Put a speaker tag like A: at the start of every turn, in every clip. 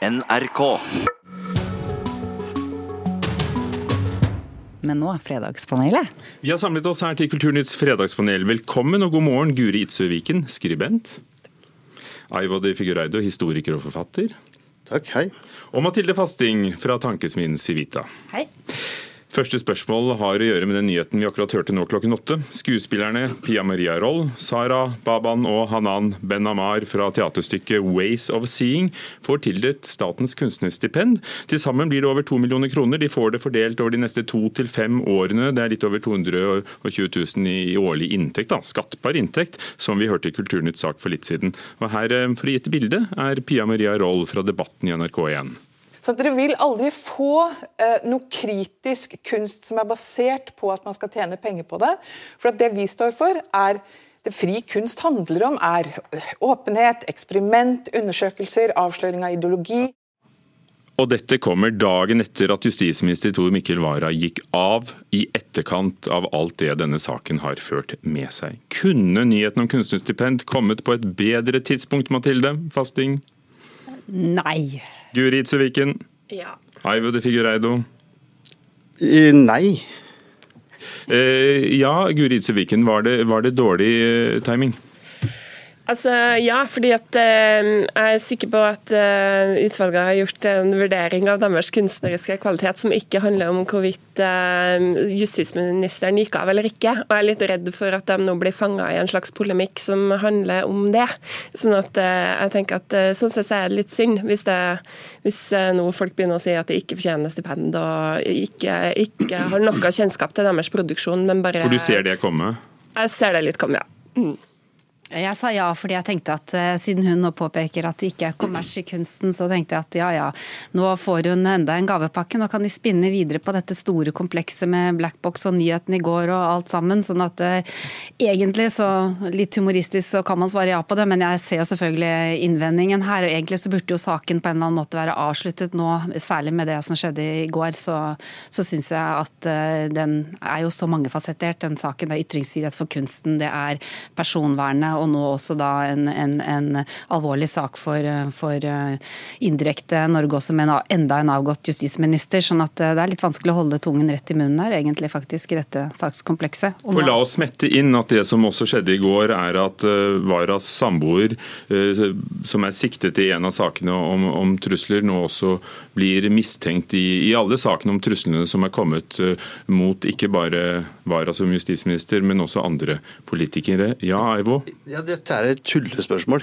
A: NRK.
B: Men nå Fredagspanelet.
C: Vi har samlet oss her til Kulturnytts fredagspanel. Velkommen og god morgen, Guri Itzøviken, skribent. Aivo de Figureido, historiker og forfatter.
D: Takk, hei.
C: Og Mathilde Fasting fra tankesmien Civita.
B: Hei.
C: Første spørsmål har å gjøre med den nyheten vi akkurat hørte nå klokken åtte. Skuespillerne Pia Maria Roll, Sara Baban og Hanan Ben Amar fra teaterstykket 'Ways of Seeing' får tildelt Statens kunstnerstipend. Til sammen blir det over to millioner kroner. De får det fordelt over de neste to til fem årene. Det er litt over 220 000 i årlig inntekt, da. skattbar inntekt, som vi hørte i Kulturnytt sak for litt siden. Og her, eh, For å gi et bilde, er Pia Maria Roll fra Debatten i NRK1.
E: Så Dere vil aldri få eh, noe kritisk kunst som er basert på at man skal tjene penger på det. For det vi står for, er det fri kunst handler om, er åpenhet, eksperiment, undersøkelser, avsløring av ideologi.
C: Og dette kommer dagen etter at justisminister Tor Mikkel Wara gikk av i etterkant av alt det denne saken har ført med seg. Kunne nyheten om kunstnerstipend kommet på et bedre tidspunkt, Mathilde Fasting?
B: Nei.
C: Guri Itzeviken.
F: Ja.
C: Aivo de Figureido?
D: Eh, Nei.
C: Eh, ja, Guri Itzeviken, var, var det dårlig eh, timing?
F: Altså, ja, fordi at eh, jeg er sikker på at eh, utvalget har gjort en vurdering av deres kunstneriske kvalitet som ikke handler om hvorvidt eh, justisministeren gikk av eller ikke. Og jeg er litt redd for at de nå blir fanga i en slags polemikk som handler om det. Sånn at eh, jeg tenker at eh, sånn sett er det litt synd hvis, det, hvis eh, nå folk begynner å si at de ikke fortjener stipend og ikke, ikke har noe kjennskap til deres produksjon, men bare
C: For du ser det komme?
F: Jeg ser det litt komme, ja. Mm.
B: Jeg sa ja fordi jeg tenkte at eh, siden hun nå påpeker at det ikke er kommers i kunsten, så tenkte jeg at ja ja, nå får hun enda en gavepakke. Nå kan de spinne videre på dette store komplekset med Blackbox og nyheten i går og alt sammen. Sånn at eh, egentlig så litt humoristisk så kan man svare ja på det, men jeg ser jo selvfølgelig innvendingen her. Og egentlig så burde jo saken på en eller annen måte være avsluttet nå, særlig med det som skjedde i går. Så, så syns jeg at eh, den er jo så mangefasettert, den saken. Det er ytringsfrihet for kunsten, det er personvernet og nå også da en, en, en alvorlig sak for, for eh, indirekte Norge også med en, enda en avgått justisminister. sånn at eh, det er litt vanskelig å holde tungen rett i munnen her, egentlig faktisk, i dette sakskomplekset. Og
C: For La oss smette inn at det som også skjedde i går, er at uh, Varas samboer, som er siktet i en av sakene om, om trusler, nå også blir mistenkt i, i alle sakene om truslene som er kommet mot ikke bare Vara som justisminister, men også andre politikere. Ja, Aivo?
D: Ja, dette er et tullespørsmål.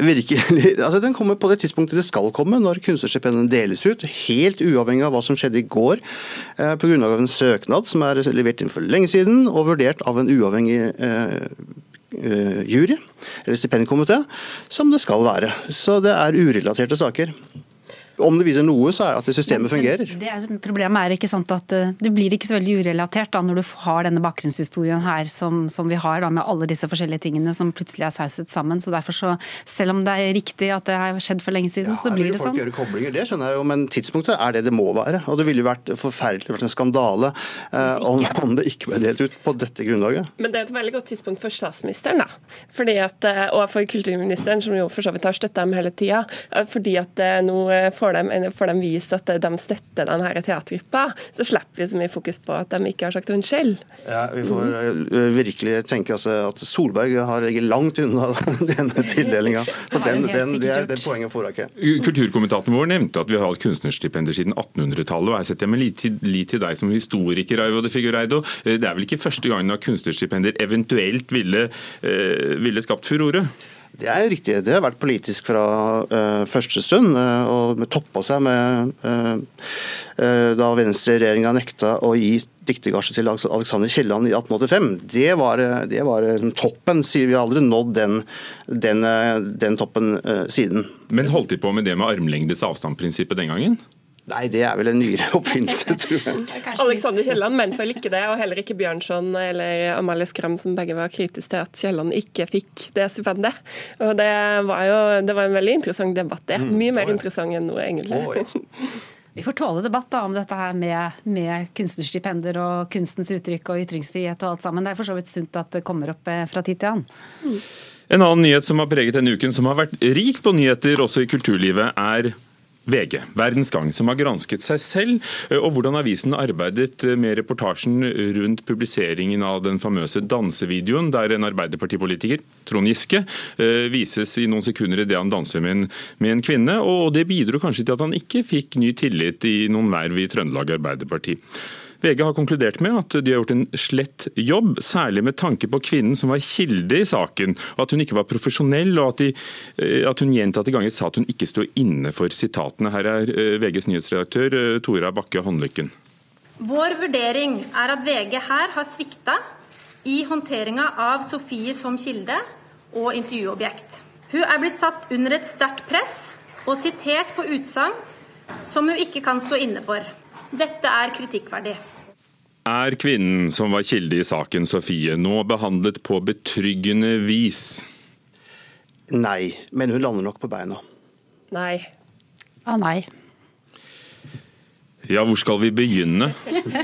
D: Virkelig, altså Den kommer på det tidspunktet det skal komme, når kunstnerstipendene deles ut. Helt uavhengig av hva som skjedde i går, eh, pga. en søknad som er levert inn for lenge siden og vurdert av en uavhengig eh, eh, jury, eller stipendkomité, som det skal være. Så det er urelaterte saker. Om det viser noe, så er det at systemet fungerer.
B: Det er, problemet er ikke sant at eh, det blir ikke så veldig urelatert da, når du har denne bakgrunnshistorien her som, som vi har da, med alle disse forskjellige tingene som plutselig er sauset sammen. Så derfor så, Selv om det er riktig at det har skjedd for lenge siden, så
D: Ja,
B: blir
D: vil
B: det
D: folk
B: sånn.
D: gjøre koblinger, det skjønner jeg jo, men tidspunktet er det det må være. Og det ville jo vært forferdelig, vært en skandale eh, om, om det ikke ble delt ut på dette grunnlaget.
F: Men det er et veldig godt tidspunkt for statsministeren, da. Fordi at, eh, og for kulturministeren, som jo for så vidt har støtta dem hele tida. Fordi at nå eh, får de, får de vist at de støtter denne teatergruppa. Så slipper vi så mye fokus på at de ikke har sagt unnskyld.
D: Ja, vi får eh, virkelig tenke altså, at Solberg har ligget langt unna denne tildelinga. Så den, det, er, det poenget får hun ikke.
C: Kulturkommentatoren vår nevnte at vi har hatt kunstnerstipender siden 1800-tallet. og Jeg setter meg lit til, lit til deg som historiker, Aivo de Figureido. Eh, Det er vel ikke første gangen at kunstnerstipender eventuelt ville, eh, ville skapt furore?
D: Det er jo riktig. Det har vært politisk fra uh, første stund. Uh, og toppa seg med uh, uh, da Venstre-regjeringa nekta å gi diktergasje til Alexander Kielland i 1885. Det var, det var toppen, sier vi aldri nådd den, den, den toppen siden.
C: Men holdt de på med det med armlengdes avstand-prinsippet den gangen?
D: Nei, det er vel en nyere oppfinnelse, tror jeg.
F: Alexander Kielland mente vel ikke det, og heller ikke Bjørnson eller Amalie Skram, som begge var kritiske til at Kielland ikke fikk det stipendet. Og det var jo det var en veldig interessant debatt, det. Mye mer interessant enn noe, egentlig.
B: Vi får tåle debatt da, om dette her med, med kunstnerstipender og kunstens uttrykk og ytringsfrihet og alt sammen. Det er for så vidt sunt at det kommer opp eh, fra tid til annen.
C: En annen nyhet som har preget denne uken, som har vært rik på nyheter også i kulturlivet, er VG, Verdens Gang, som har gransket seg selv, og hvordan avisen arbeidet med reportasjen rundt publiseringen av den famøse dansevideoen der en Arbeiderpartipolitiker, Trond Giske, vises i noen sekunder idet han danser med en, med en kvinne. og Det bidro kanskje til at han ikke fikk ny tillit i noen verv i Trøndelag Arbeiderparti. VG har konkludert med at de har gjort en slett jobb, særlig med tanke på kvinnen som var kilde i saken, og at hun ikke var profesjonell, og at, de, eh, at hun gjentatte ganger sa at hun ikke sto inne for sitatene. Her er eh, VGs nyhetsredaktør eh, Tora Bakke Håndlykken.
A: Vår vurdering er at VG her har svikta i håndteringa av Sofie som kilde og intervjuobjekt. Hun er blitt satt under et sterkt press og sitert på utsagn som hun ikke kan stå inne for. Dette er kritikkverdig.
C: Er kvinnen som var kilde i saken, Sofie, nå behandlet på betryggende vis?
D: Nei, men hun lander nok på beina.
F: Nei.
B: Ah, nei.
C: Ja, hvor skal vi begynne?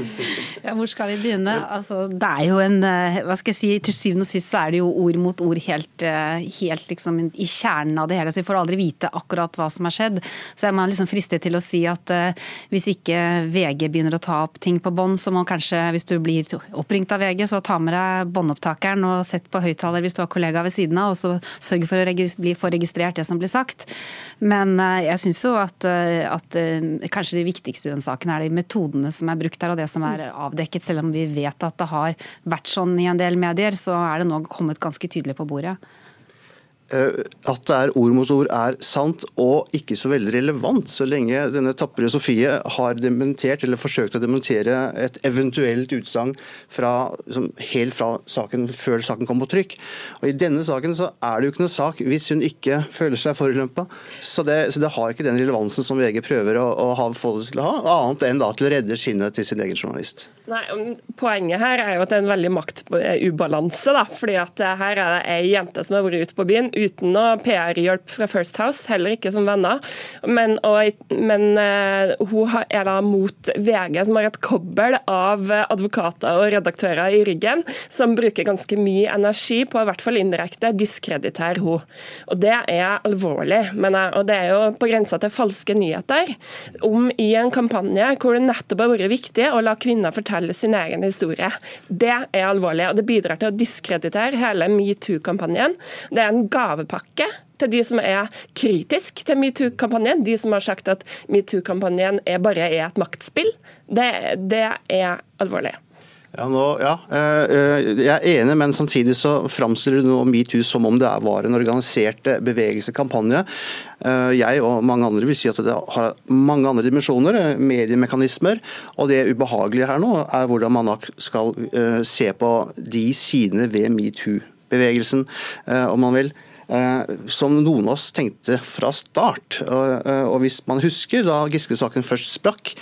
B: ja, hvor skal vi begynne? Altså, det er jo en eh, Hva skal jeg si, til syvende og sist så er det jo ord mot ord helt, eh, helt liksom i kjernen av det hele. Så vi får aldri vite akkurat hva som har skjedd. Så er man liksom fristet til å si at uh, hvis ikke VG begynner å ta opp ting på bånd, så må kanskje, hvis du blir oppringt av VG, så ta med deg båndopptakeren og sett på høyttaler hvis du har kollegaer ved siden av, og så sørg for å bli, få registrert det som blir sagt. Men uh, jeg syns jo at, uh, at kanskje det viktigste i den saken saken er de metodene som er brukt her og det som er avdekket. Selv om vi vet at det har vært sånn i en del medier, så er det nå kommet ganske tydelig på bordet.
D: Eh, at det er ord mot ord er sant og ikke så veldig relevant, så lenge denne tapre Sofie har dementert eller forsøkt å dementere et eventuelt utsagn helt fra saken før saken kom på trykk. Og I denne saken så er det jo ikke noe sak hvis hun ikke føler seg forulempa. Så, så det har ikke den relevansen som VG prøver å, å ha, få det til å ha, annet enn da til å redde skinnet til sin egen journalist.
F: Nei, Poenget her er jo at det er en veldig maktubalanse. da, fordi at Her er det ei jente som har vært ute på byen uten noe PR-hjelp fra First House, heller ikke som venner. Men, og, men uh, hun er da mot VG, som har et kobbel av advokater og redaktører i ryggen, som bruker ganske mye energi på i hvert fall indirekte diskreditere hun. Og Det er alvorlig. Men, og Det er jo på grensa til falske nyheter om i en kampanje hvor det nettopp har vært viktig å la kvinner fortelle sin egen historie. Det er alvorlig, og det bidrar til å diskreditere hele metoo-kampanjen. Det er en gavepakke til de som er kritisk til metoo-kampanjen. De som har sagt at metoo-kampanjen bare er et maktspill. Det, det er alvorlig.
D: Ja, nå, ja, eh, eh, Jeg er enig, men samtidig så framstiller du nå metoo som om det var en organisert bevegelsekampanje. Jeg og mange andre vil si at det har mange andre dimensjoner, mediemekanismer. Og det ubehagelige her nå er hvordan man skal se på de sidene ved metoo-bevegelsen, om man vil. Som noen av oss tenkte fra start. Og hvis man husker da Giske-saken først sprakk,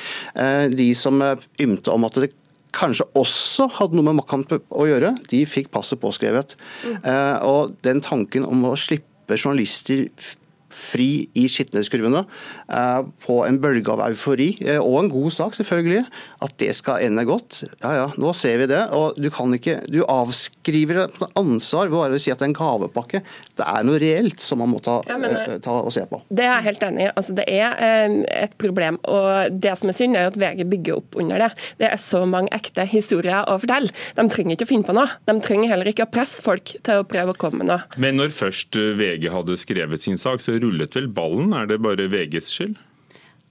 D: de som ymte om at det kanskje også hadde noe med maktkamp å gjøre, de fikk passet påskrevet. Mm. Eh, og den tanken om å slippe journalister fri i skitneskurvene eh, på en bølge av eufori, eh, og en god sak selvfølgelig, at det skal ende godt. Ja ja, nå ser vi det. Og du kan ikke Du avskriver ansvar ved bare å si at det er en gavepakke. Det er noe reelt som man må ta, ja, men, eh, ta og se på.
F: Det er jeg helt enig i. Altså, det er et problem. Og det som er synd, er at VG bygger opp under det. Det er så mange ekte historier å fortelle. De trenger ikke å finne på noe. De trenger heller ikke å presse folk til å prøve å komme med noe.
C: Men når først VG hadde skrevet sin sak, så rullet vel ballen? Er det bare VGs skyld?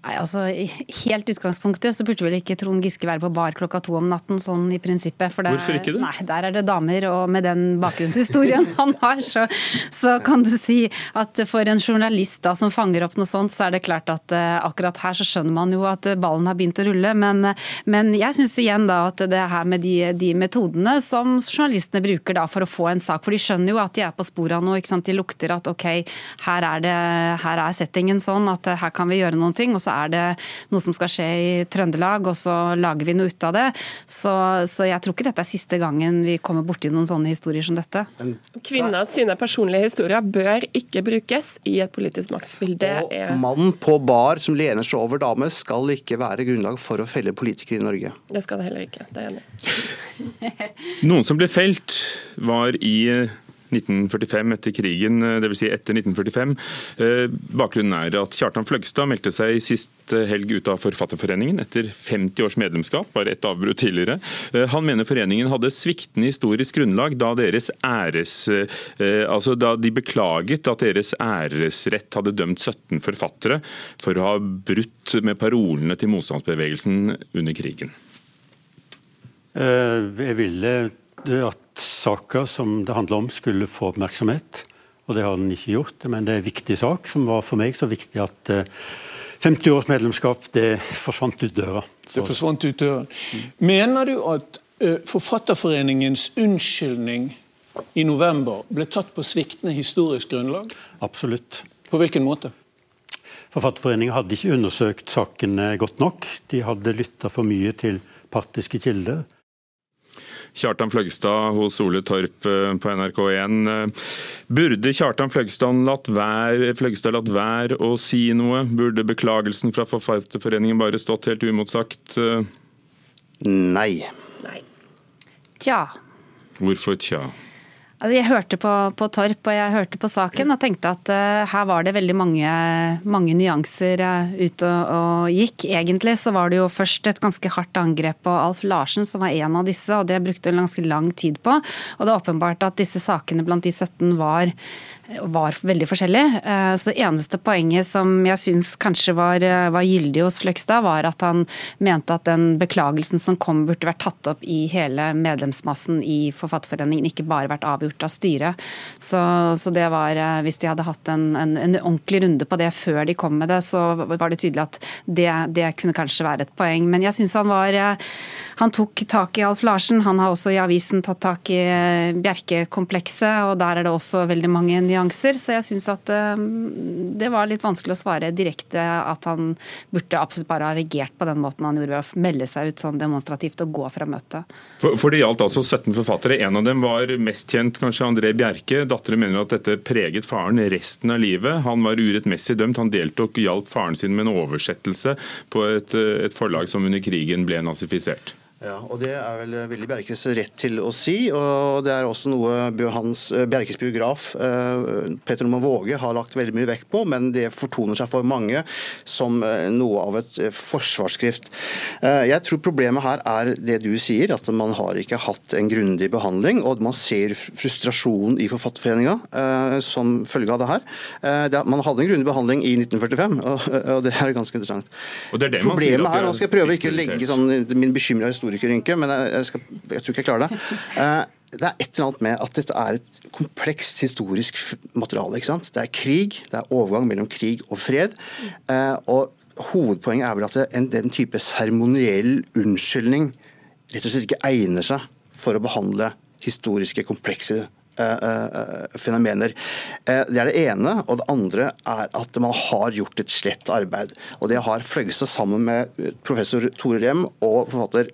B: Nei, altså Helt utgangspunktet så burde vel ikke Trond Giske være på bar klokka to om natten, sånn i prinsippet.
C: For det, Hvorfor ikke det?
B: Nei, Der er det damer, og med den bakgrunnshistorien han har, så, så, kan du si at for en journalist da som fanger opp noe sånt, så er det klart at uh, akkurat her så skjønner man jo at ballen har begynt å rulle. Men, men jeg syns igjen da at det her med de, de, metodene som journalistene bruker da for å få en sak, for de skjønner jo at de er på sporet av noe. ikke sant? De lukter at ok, her er, det, her er settingen sånn at her kan vi gjøre noen ting. og så er det noe som skal skje i Trøndelag, og så lager vi noe ut av det. Så, så jeg tror ikke dette er siste gangen vi kommer borti noen sånne historier som dette.
F: Kvinner sine personlige historier bør ikke brukes i et politisk maktspill. Det
D: er... Og mann på bar som lener seg over dame skal ikke være grunnlag for å felle politikere i Norge.
F: Det skal det heller ikke. Det er enig
C: Noen som ble felt, var i 1945 etter krigen, dvs. Si etter 1945. Bakgrunnen er at Kjartan Fløgstad meldte seg sist helg ut av Forfatterforeningen etter 50 års medlemskap, bare ett avbrudd tidligere. Han mener foreningen hadde sviktende historisk grunnlag da deres æres... Altså da de beklaget at deres æresrett hadde dømt 17 forfattere for å ha brutt med parolene til motstandsbevegelsen under krigen.
G: Eh, jeg ville at saker som det handler om, skulle få oppmerksomhet. Og det har den ikke gjort. Men det er en viktig sak, som var for meg så viktig at 50 eh, års medlemskap det forsvant ut døra.
H: Så. Det forsvant ut døra. Mener du at uh, Forfatterforeningens unnskyldning i november ble tatt på sviktende historisk grunnlag?
G: Absolutt.
H: På hvilken måte?
G: Forfatterforeningen hadde ikke undersøkt sakene godt nok. De hadde lytta for mye til partiske kilder.
C: Kjartan Fløgstad hos Ole Torp eh, på NRK1. Eh, burde Kjartan Fløgstad latt være, Fløgstad latt være å si noe? Burde beklagelsen fra Forfatterforeningen bare stått helt uimotsagt?
D: Nei.
A: Nei.
B: Tja.
C: Hvorfor tja?
B: Altså, jeg hørte på, på, Torp og jeg hørte på saken og tenkte at uh, her var det veldig mange, mange nyanser uh, ut og, og, gikk. Egentlig så var det jo først et ganske hardt angrep på Alf Larsen, som var en av disse, og det brukte en ganske lang tid på. Og det er åpenbart at disse sakene blant de 17 var var veldig forskjellige. Uh, så Det eneste poenget som jeg syns kanskje var, eh, var, gyldig hos Fløgstad, var at han mente at den beklagelsen som kom, burde vært tatt opp i hele medlemsmassen i Forfatterforeningen, ikke bare vært avgjort av styret. Så, så det var, eh, Hvis de hadde hatt en, en, en, ordentlig runde på det før de kom med det, så var det tydelig at det, det kunne kanskje være et poeng. Men jeg syns han var Han tok tak i Alf Larsen. Han har også i avisen tatt tak i Bjerke-komplekset, og der er det også veldig mange nyanser, så jeg syns at eh, det var litt vanskelig å svare direkte at han burde absolutt bare ha reagert på den måten han gjorde ved å melde seg ut sånn demonstrativt og gå fra møtet.
C: For, for, det gjaldt altså 17 forfattere. En av dem var mest kjent, kanskje André Bjerke. Datteren mener at dette preget faren resten av livet. Han var urettmessig dømt. Han deltok hjalp faren sin med en oversettelse på et, et forlag som under krigen ble nazifisert.
D: Ja, og Det er vel veldig Bjerkes rett til å si. og Det er også noe hans, eh, Bjerkes biograf Petter Peter Normann Våge har lagt veldig mye vekt på, men det fortoner seg for mange som eh, noe av et forsvarsskrift. Jeg tror problemet her er det du sier, at man har ikke hatt en grundig behandling. og Man ser frustrasjonen i Forfatterforeninga som følge av det her. Man hadde en grundig behandling i 1945, og det er ganske interessant.
C: Og det er det
D: problemet her, Nå skal jeg prøve ikke å legge sånn, min bekymra historie historikerynke, men jeg, skal, jeg, tror ikke jeg klarer det. Eh, det er et eller annet med at dette er et komplekst historisk materiale. ikke sant? Det er krig, det er overgang mellom krig og fred. Eh, og Hovedpoenget er vel at en, den type seremoniell unnskyldning rett og slett ikke egner seg for å behandle historiske, komplekse fenomener. Uh, det er det ene. Og det andre er at man har gjort et slett arbeid. Og det har Fløgstad sammen med professor Tore Rem og forfatter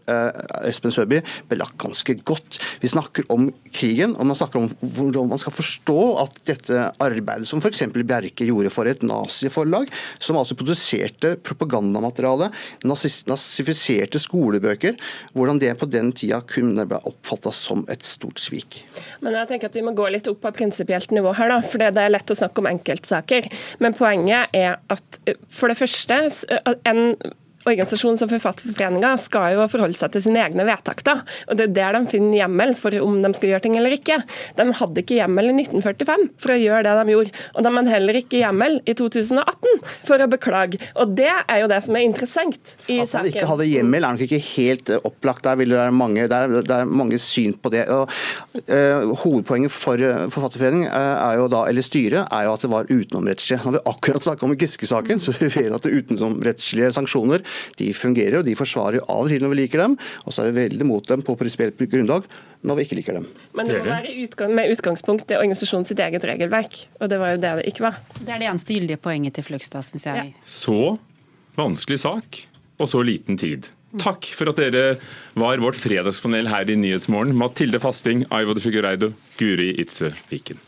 D: Espen Søby belagt ganske godt. Vi snakker om krigen, og man snakker om hvordan man skal forstå at dette arbeidet som f.eks. Bjerke gjorde for et naziforlag, som altså produserte propagandamateriale, nazifiserte skolebøker, hvordan det på den tida kunne bli oppfatta som et stort svik.
F: Men jeg tenker at vi må gå litt opp på prinsipielt nivå her, da, for det er lett å snakke om enkeltsaker. Men poenget er at eh, for det første, eh, en organisasjon som Forfatterforeninga skal jo forholde seg til sine egne vedtak. da, og Det er der de finner hjemmel for om de skal gjøre ting eller ikke. De hadde ikke hjemmel i 1945 for å gjøre det de gjorde. Og de hadde heller ikke hjemmel i 2018 for å beklage. Og Det er jo det som er interessant i
D: saken.
F: At
D: man ikke hadde hjemmel er nok ikke helt eh, opplagt. Der vil det være mange, der, det er mange syn på det. Og, uh, hovedpoenget for uh, Forfatterforeningen er jo da, eller styret er jo at det var utenomrettslige. Når vi akkurat snakket om Giske-saken, så vi vet at det utenomrettslige sanksjoner de fungerer, og de forsvarer av og til når vi liker dem, og så er vi veldig mot dem på prinsipielt grunnlag når vi ikke liker dem.
F: Men det må være utgang, med utgangspunkt i organisasjonen sitt eget regelverk, og det var jo det det ikke var.
B: Det er det eneste gyldige poenget til Fløgstad, syns jeg. Ja.
C: Så vanskelig sak, og så liten tid. Takk for at dere var vårt fredagspanel her i Nyhetsmorgen. Mathilde Fasting, Aivo de Figureido, Guri Itze Viken.